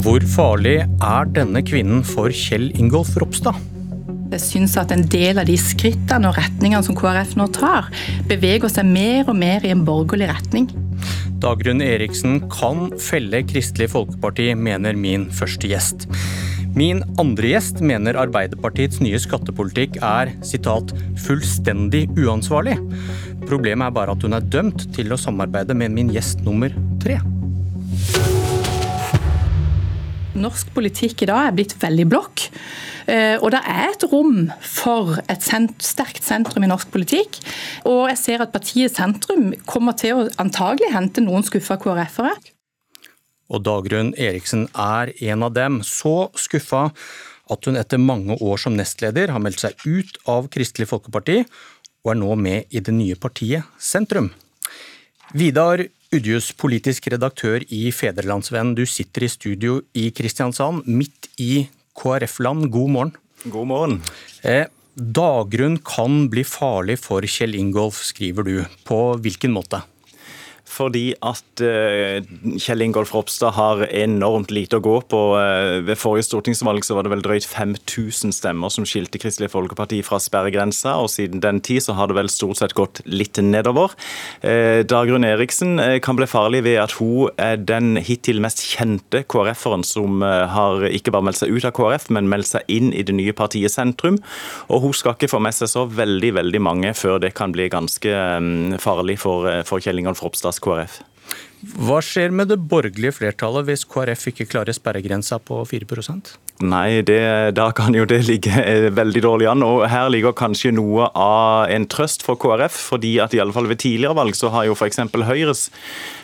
Hvor farlig er denne kvinnen for Kjell Ingolf Ropstad? Jeg syns at en del av de skrittene og retningene som KrF nå tar, beveger seg mer og mer i en borgerlig retning. Dagrun Eriksen kan felle Kristelig Folkeparti, mener min første gjest. Min andre gjest mener Arbeiderpartiets nye skattepolitikk er sitat, 'fullstendig uansvarlig'. Problemet er bare at hun er dømt til å samarbeide med min gjest nummer tre. Norsk politikk i dag er blitt veldig blokk. Eh, og det er et rom for et sterkt sentrum i norsk politikk. Og jeg ser at partiet Sentrum kommer til å antagelig hente noen skuffa KrF-ere. Og Dagrun Eriksen er en av dem. Så skuffa at hun etter mange år som nestleder har meldt seg ut av Kristelig Folkeparti, og er nå med i det nye partiet Sentrum. Vidar Udjus, politisk redaktør i Fedrelandsvennen. Du sitter i studio i Kristiansand, midt i KrF-land. God morgen. God morgen. Eh, Dagrunn kan bli farlig for Kjell Ingolf, skriver du. På hvilken måte? Fordi at uh, Kjell Ingolf Ropstad har enormt lite å gå på. Uh, ved forrige stortingsvalg så var det vel drøyt 5000 stemmer som skilte Kristelig Folkeparti fra sperregrensa, og siden den tid så har det vel stort sett gått litt nedover. Uh, Dagrun Eriksen kan bli farlig ved at hun er den hittil mest kjente KrF-eren som har ikke bare meldt seg ut av KrF, men meldt seg inn i det nye partiet Sentrum. Og hun skal ikke få med seg så veldig, veldig mange før det kan bli ganske um, farlig for, Kjell Ingolf Ropstads KrF. Hva skjer med det borgerlige flertallet hvis KrF ikke klarer sperregrensa på 4 Nei, det, da kan jo det ligge eh, veldig dårlig an. og Her ligger kanskje noe av en trøst for KrF. fordi at i alle fall ved tidligere valg så har jo f.eks. Høyres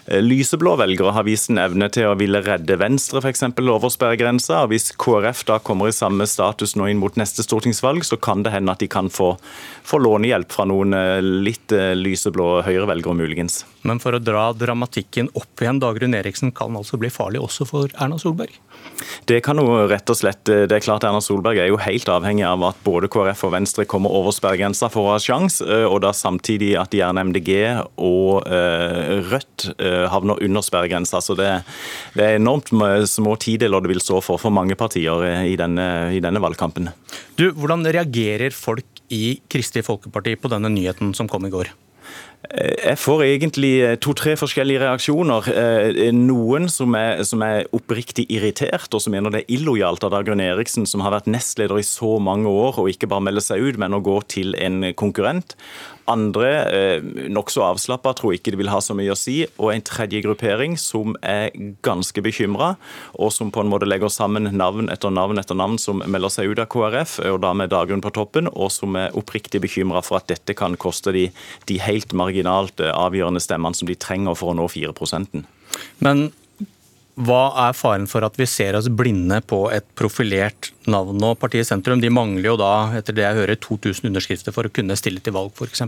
eh, lyseblå velgere har vist en evne til å ville redde Venstre eksempel, over sperregrensa. og Hvis KrF da kommer i samme status nå inn mot neste stortingsvalg, så kan det hende at de kan få, få lånehjelp fra noen eh, litt lyseblå Høyre-velgere, muligens. Men for å dra dramatikken opp igjen, Dagrun Eriksen kan altså bli farlig også for Erna Solberg? Det kan jo rett og slett Det er klart Erna Solberg er jo helt avhengig av at både KrF og Venstre kommer over sperregrensa for å ha sjans, eh, og da samtidig at gjerne MDG og eh, Rødt eh, havner under sperregrensa. Så det, det er enormt små tideler det vil stå for for mange partier i denne, i denne valgkampen. Du, Hvordan reagerer folk i Kristelig Folkeparti på denne nyheten som kom i går? Eh, jeg får egentlig eh, to-tre forskjellige reaksjoner. Eh, noen som er, som er, oppriktig irritert, og som mener det er illojalt av Dagrun Eriksen, som har vært nestleder i så mange år, og ikke bare melder seg ut, men å gå til en konkurrent. Andre, eh, nokså avslappa, tror ikke det vil ha så mye å si. Og en tredje gruppering som er ganske bekymra, og som på en måte legger sammen navn etter navn etter navn som melder seg ut av KrF, og da med Dagrun på toppen, og som er oppriktig bekymra for at dette kan koste de, de helt marginalt eh, avgjørende stemmene som de trenger for å nå 4% Men hva er faren for at vi ser oss blinde på et profilert navn nå? Partiet Sentrum de mangler jo da, etter det jeg hører, 2000 underskrifter for å kunne stille til valg, f.eks.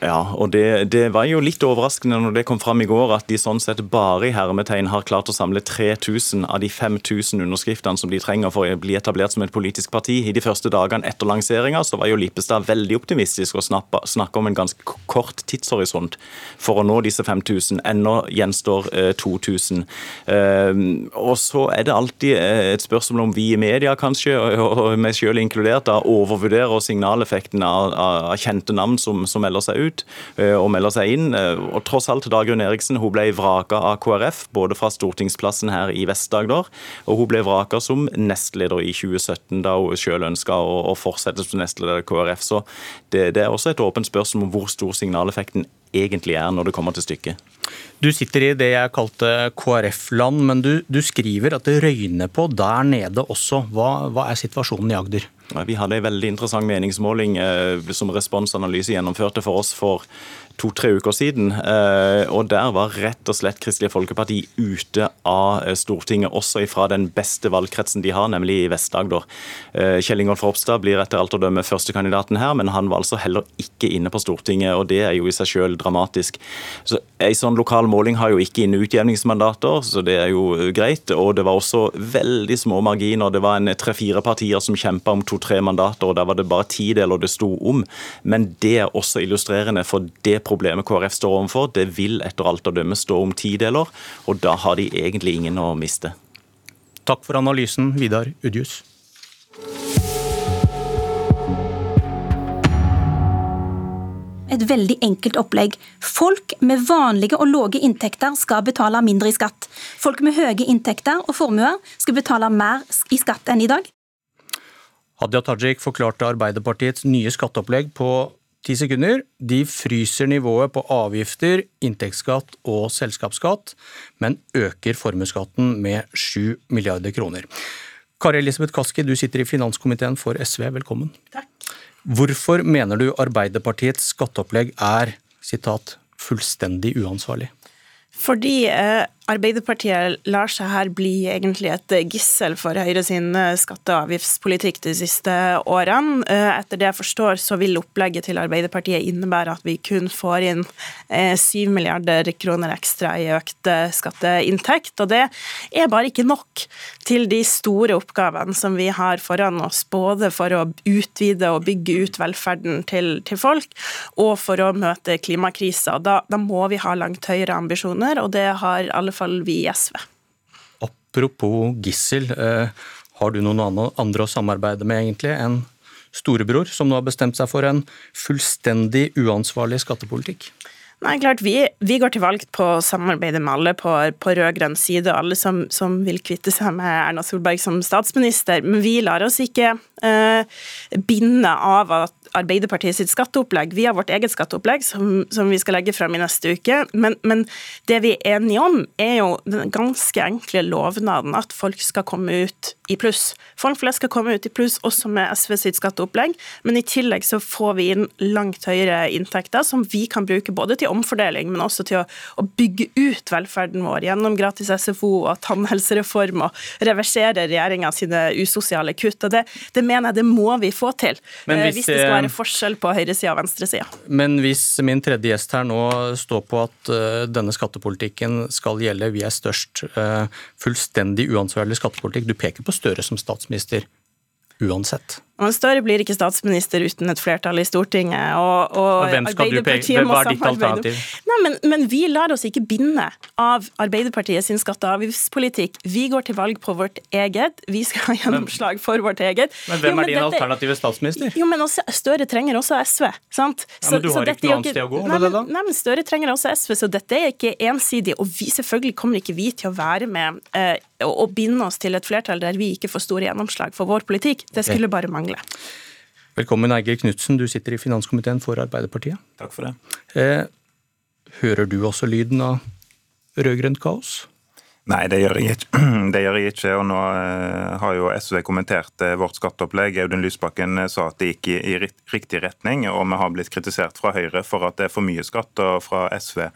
Ja, og det, det, var jo litt overraskende når det kom fram i går at de sånn sett bare i hermetegn har klart å samle 3000 av de 5000 underskriftene som de trenger for å bli etablert som et politisk parti. I de første dagene etter lanseringa var jo Lippestad veldig optimistisk og snakke om en ganske kort tidshorisont for å nå disse 5000. Ennå gjenstår eh, 2000. Eh, og så er det alltid eh, et spørsmål om vi i media kanskje, og, og meg selv inkludert, da, overvurderer signaleffekten av, av, kjente navn som, som melder seg ut ut eh, og melder seg inn. Eh, og tross alt, Dagrun Eriksen hun ble vraka av KrF, både fra stortingsplassen her i Vest-Agder, og hun ble vraka som nestleder i 2017, da hun selv ønska å, fortsette som nestleder i KrF. Så det, det er også et åpent spørsmål om hvor stor signaleffekten egentlig er når det kommer til stykket. Du sitter i det jeg kalte KrF-land, men du, du, skriver at det røyner på der nede også. Hva, hva er situasjonen i Agder? Vi hadde en veldig interessant meningsmåling eh, som Responsanalyse gjennomførte for oss for to-tre uker siden. Eh, og Der var rett og slett Kristelig Folkeparti ute av eh, Stortinget, også fra den beste valgkretsen de har, nemlig i Vest-Agder. Eh, Kjell Ingolf Ropstad blir etter alt å dømme førstekandidaten her, men han var altså heller ikke inne på Stortinget, og det er jo i seg selv dramatisk. Så En sånn lokal måling har jo ikke inne utjevningsmandater, så det er jo greit. Og det var også veldig små marginer. Det var en tre-fire partier som kjempa om to-tre mandater, og der var det bare tideler det sto om. Men det er også illustrerende for det problemet KrF står overfor. Det vil etter alt å dømme stå om tideler, og da har de egentlig ingen å miste. Takk for analysen, Vidar Udjus. et veldig enkelt opplegg. Folk med vanlige og lave inntekter skal betale mindre i skatt. Folk med høye inntekter og formuer skal betale mer i skatt enn i dag. Hadia Tajik forklarte Arbeiderpartiets nye skatteopplegg på ti sekunder. De fryser nivået på avgifter, inntektsskatt og selskapsskatt, men øker formuesskatten med 7 milliarder kroner. Kari Elisabeth Kaski, du sitter i finanskomiteen for SV, velkommen. Takk. Hvorfor mener du Arbeiderpartiets skatteopplegg er sitat, fullstendig uansvarlig? Fordi eh, Arbeiderpartiet lar seg her bli egentlig et gissel for Høyre sin eh, skatte- og avgiftspolitikk de siste årene. Eh, etter det jeg forstår, så vil opplegget til Arbeiderpartiet innebære at vi kun får inn 7 milliarder kroner ekstra i økt skatteinntekt. Og det er bare ikke nok til de store oppgavene som vi har foran oss, både for å utvide og bygge ut velferden til, til folk, og for å møte klimakrisa. Da, da må vi ha langt høyere ambisjoner og det har alle fall vi i SV. Apropos gissel, eh, har du noen andre å samarbeide med egentlig enn storebror, som nå har bestemt seg for en fullstendig uansvarlig skattepolitikk? Nei, klart, vi, vi, går til valg på å samarbeide med alle på, på rød-grønn side, og alle som, som, vil kvitte seg med Erna Solberg som statsminister. Men vi lar oss ikke eh, binde av Arbeiderpartiet sitt skatteopplegg. Vi har vårt eget skatteopplegg som, som vi skal legge frem i neste uke. Men, men, det vi er enige om, er jo den ganske enkle lovnaden at folk skal komme ut i pluss. Folk flest skal komme ut i pluss også med SV sitt skatteopplegg, men i tillegg så får vi inn langt høyere inntekter som vi kan bruke både til omfordeling, men også til å, å bygge ut velferden vår gjennom gratis SFO og tannhelsereform og reversere regjeringa sine usosiale kutt. og det, det, mener jeg det må vi få til. Men hvis, hvis det skal være forskjell på høyresida og venstresida. Men hvis min tredje gjest her nå står på at uh, denne skattepolitikken skal gjelde vi er størst, fullstendig uansvarlig skattepolitikk, du peker på Støre som statsminister uansett? Men Støre blir ikke statsminister uten et flertall i Stortinget. og, og Hvem skal du peke? Hva er ditt alternativ? Nei, men, men, vi lar oss ikke binde av Arbeiderpartiet sin skatte- og avgiftspolitikk. Vi går til valg på vårt eget. Vi skal ha gjennomslag for vårt eget. Men hvem jo, men er din dette, alternative statsminister? Jo, men også, Støre trenger også SV. sant? Så, ja, men du har ikke noe annet sted å gå? Nei, men, nei, men Støre trenger også SV, så dette er ikke ensidig. Og vi, selvfølgelig kommer ikke vi til å være med eh, og binde oss til et flertall der vi ikke får store gjennomslag for vår politikk. Det skulle bare mangle. Velkommen, Eiger Knutsen. Du sitter i finanskomiteen for Arbeiderpartiet. Takk for det. Eh, hører du også lyden av rød-grønt kaos? Nei, det gjør jeg ikke. Det gjør jeg ikke. og Nå eh, har jo SV kommentert eh, vårt skatteopplegg. Audun Lysbakken sa at det gikk i, i riktig retning, og vi har blitt kritisert fra Høyre for at det er for mye skatt, og fra SV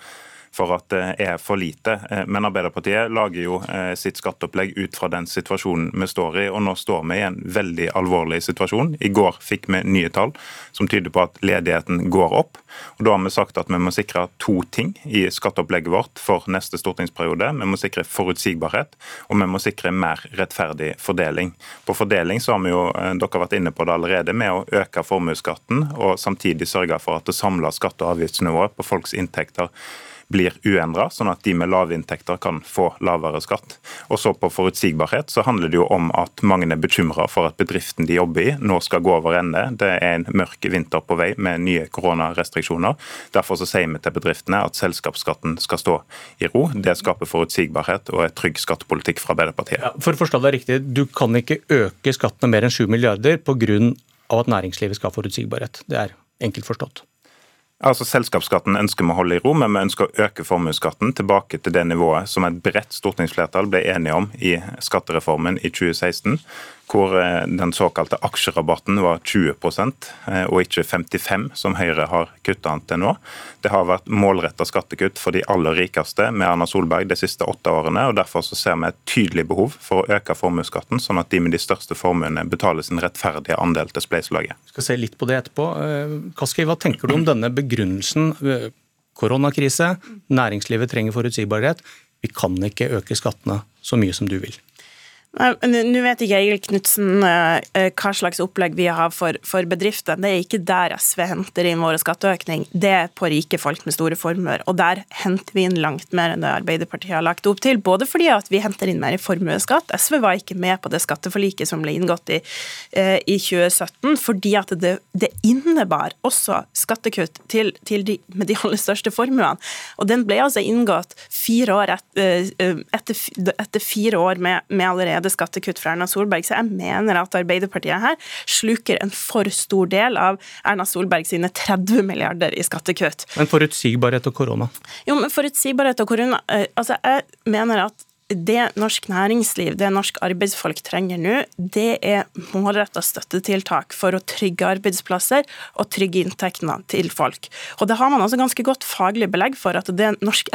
for at det er for lite. Eh, men Arbeiderpartiet lager jo eh, sitt skatteopplegg ut fra den situasjonen vi står i, og nå står vi i en veldig alvorlig situasjon. I går fikk vi nye tall som tyder på at ledigheten går opp. Og Da har vi sagt at vi må sikre to ting i skatteopplegget vårt for neste stortingsperiode. Vi må sikre forutsigbarhet, og vi må sikre mer rettferdig fordeling. På fordeling så har vi jo, dere har vært inne på det allerede, med å øke formuesskatten og samtidig sørge for at det samla skatte- og avgiftsnivået på folks inntekter blir uendra, sånn at de med lave inntekter kan få lavere skatt. Og så på forutsigbarhet så handler det jo om at mange er bekymra for at bedriften de jobber i nå skal gå over ende. Det er en mørk vinter på vei med nye koronarestriksjoner. Derfor så sier vi til bedriftene at selskapsskatten skal stå i ro. Det skaper forutsigbarhet og er trygg skattepolitikk fra Arbeiderpartiet. Ja, for å forstå det riktig, du kan ikke øke skattene mer enn 7 milliarder pga. at næringslivet skal ha forutsigbarhet. Det er enkelt forstått. Altså Selskapsskatten ønsker vi å holde i ro, men vi ønsker å øke formuesskatten tilbake til det nivået som et bredt stortingsflertall ble enige om i skattereformen i 2016 hvor eh, den såkalte aksjerabatten var 20 eh, og ikke 55 som Høyre har kutta den til nå. Det har vært målretta skattekutt for de aller rikeste med Erna Solberg de siste åtte årene. og Derfor så ser vi et tydelig behov for å øke formuesskatten, sånn at de med de største formuene betaler sin rettferdige andel til spleiselaget. Vi skal se litt på det etterpå. Eh, Kaski, hva tenker du om denne begrunnelsen? Koronakrise, næringslivet trenger forutsigbarhet. Vi kan ikke øke skattene så mye som du vil. Nå vet ikke Egil Knutsen eh, eh, hva slags opplegg vi har for, for bedrifter. Det er ikke der SV henter inn våre skatteøkning. Det er på rike folk med store formuer. Og der henter vi inn langt mer enn det Arbeiderpartiet har lagt opp til. Både fordi at vi henter inn mer i formuesskatt. SV var ikke med på det skatteforliket som ble inngått i, eh, i 2017, fordi at det, det innebar også skattekutt til, til, de med de aller største formuene. Og den ble altså inngått fire år etter, etter, etter fire år med, med allerede hadde skattekutt fra Erna Solberg. Så jeg mener at Arbeiderpartiet her sluker en for stor del av Erna Solberg sine 30 milliarder i skattekutt. Men forutsigbarhet og korona? Jo, men forutsigbarhet og korona eh, Altså, jeg mener at det norsk næringsliv, det norsk arbeidsfolk trenger nå, det er målretta støttetiltak for å trygge arbeidsplasser og trygge inntektene til folk. Og Det har man også ganske godt faglig belegg for, at det norsk,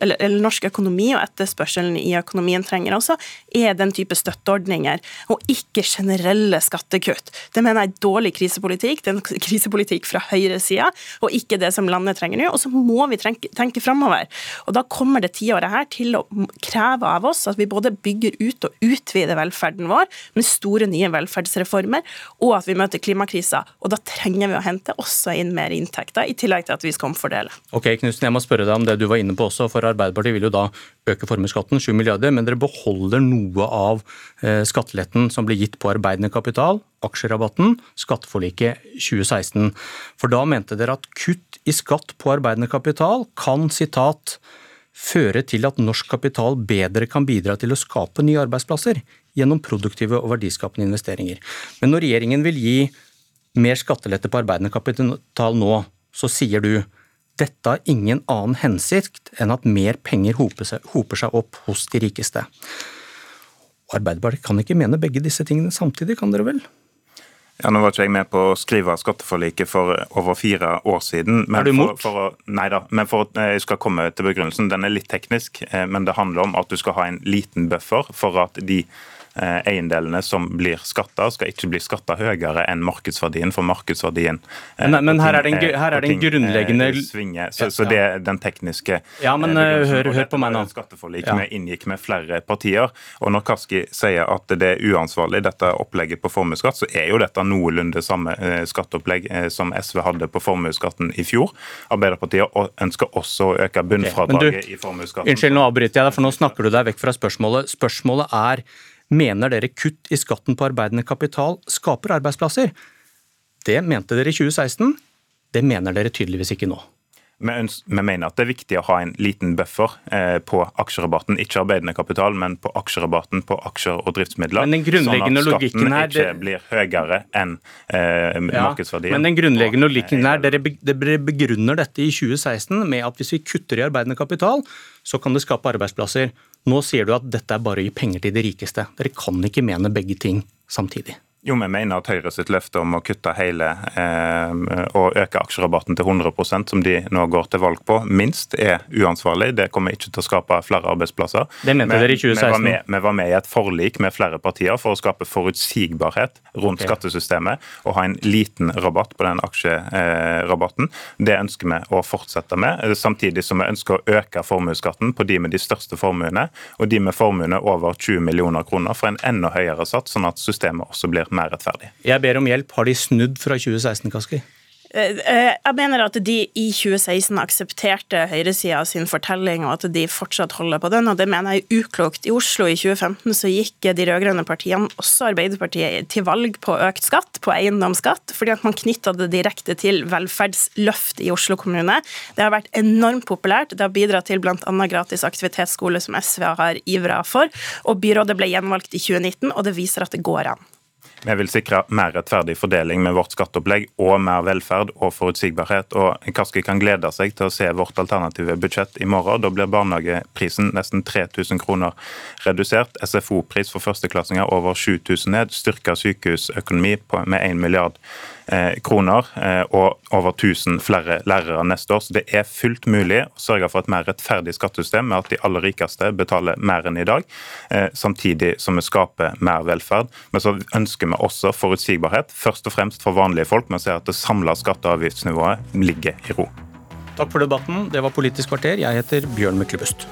eller, eller norsk økonomi og etterspørselen i økonomien trenger også, er den type støtteordninger, og ikke generelle skattekutt. Det mener jeg er dårlig krisepolitikk. Det er en krisepolitikk fra høyresida, og ikke det som landet trenger nå. Og så må vi tenke, tenke framover. Og da kommer det tiåret her til å kreve krever av oss at vi både bygger ut og utvider velferden vår med store, nye velferdsreformer, og at vi møter klimakrisa. Og da trenger vi å hente også inn mer inntekter, i tillegg til at vi skal omfordele. Ok, Knudsen, jeg må spørre deg om det du var inne på også, for Arbeiderpartiet vil jo da øke formuesskatten 7 milliarder, men dere beholder noe av eh, skatteletten som ble gitt på arbeidende kapital, aksjerabatten, skatteforliket 2016. For da mente dere at kutt i skatt på arbeidende kapital kan sitat føre til at norsk kapital bedre kan bidra til å skape nye arbeidsplasser gjennom produktive og verdiskapende investeringer. Men når regjeringen vil gi mer skattelette på arbeidende kapital nå, så sier du dette har ingen annen hensikt enn at mer penger hoper seg, hoper seg opp hos de rikeste. Arbeiderpartiet kan ikke mene begge disse tingene samtidig, kan dere vel? Ja, Nå var ikke jeg med på å skrive skatteforliket for over fire år siden. Men er du imot? For, for, nei da, men for at jeg skal komme til begrunnelsen. Den er litt teknisk, eh, men det handler om at du skal ha en liten buffer for at de Eh, eiendelene som blir skatta, skal ikke bli skatta høyere enn markedsverdien, for markedsverdien eh, Men, men her er det en, her er det en grunnleggende svinge, så, så, det er den tekniske Ja, men eh, hør, hør på meg nå. Skatteforlik ja. vi inngikk med flere partier. Og når Kaski sier at det er uansvarlig, dette opplegget på formuesskatt, så er jo dette noenlunde samme skatteopplegg som SV hadde på formuesskatten i fjor. Arbeiderpartiet ønsker også å øke bunnfradraget okay, i formuesskatten. Unnskyld, nå avbryter jeg deg, for nå snakker du deg vekk fra spørsmålet. Spørsmålet er Mener dere kutt i skatten på arbeidende kapital skaper arbeidsplasser? Det mente dere i 2016. Det mener dere tydeligvis ikke nå. Vi, mener at det er viktig å ha en liten buffer eh, på aksjerabatten. Ikke arbeidende kapital, men på aksjerabatten på aksjer og driftsmidler. Men den grunnleggende sånn at skatten her, ikke blir høyere enn eh, ja, markedsverdien. Men den grunnleggende logikken her, dere, dere begrunner dette i 2016 med at hvis vi kutter i arbeidende kapital, så kan det skape arbeidsplasser. Nå sier du at dette er bare å gi penger til de rikeste. Dere kan ikke mene begge ting samtidig. Jo, vi mener at Høyre sitt løfte om å kutte hele eh, og øke aksjerabatten til 100% som de nå går til valg på, minst er uansvarlig. Det kommer ikke til å skape flere arbeidsplasser. Det mente dere i 2016. Vi var, med, vi var, med, i et forlik med flere partier for å skape forutsigbarhet rundt okay. skattesystemet og ha en liten rabatt på den aksjerabatten. Det ønsker vi å fortsette med, samtidig som vi ønsker å øke formuesskatten på de med de største formuene, og de med formuene over 20 millioner kroner for en enda høyere sats, sånn at systemet også blir mer rettferdig. Jeg ber om hjelp. Har de snudd fra 2016, Kaski? Eh, eh, jeg mener at de i 2016 aksepterte høyresida sin fortelling, og at de fortsatt holder på den, og det mener jeg er uklokt. I Oslo i 2015 så gikk de rød-grønne partiene, også Arbeiderpartiet, til valg på økt skatt, på eiendomsskatt, fordi at man knytta det direkte til velferdsløft i Oslo kommune. Det har vært enormt populært. Det har bidratt til bl.a. gratis aktivitetsskole, som SV har ivra for, og byrådet ble gjenvalgt i 2019, og det viser at det går an. Vi vil sikre mer rettferdig fordeling med vårt skatteopplegg og mer velferd og forutsigbarhet. Og Kaski kan glede seg til å se vårt alternative budsjett i morgen. Da blir barnehageprisen nesten 3000 kroner redusert. SFO-pris for førsteklassinger over 7000 ned. Styrka sykehusøkonomi med 1 milliard kroner eh, og over 1000 flere lærere neste år. Så det er fullt mulig å sørge for et mer rettferdig skattesystem med at de aller rikeste betaler mer enn i dag, eh, samtidig som vi skaper mer velferd. Men så ønsker vi også forutsigbarhet, først og fremst for vanlige folk, men ser at det samla skatte- og avgiftsnivået ligger i ro. Takk for debatten. Det var Politisk kvarter. Jeg heter Bjørn Myklebust.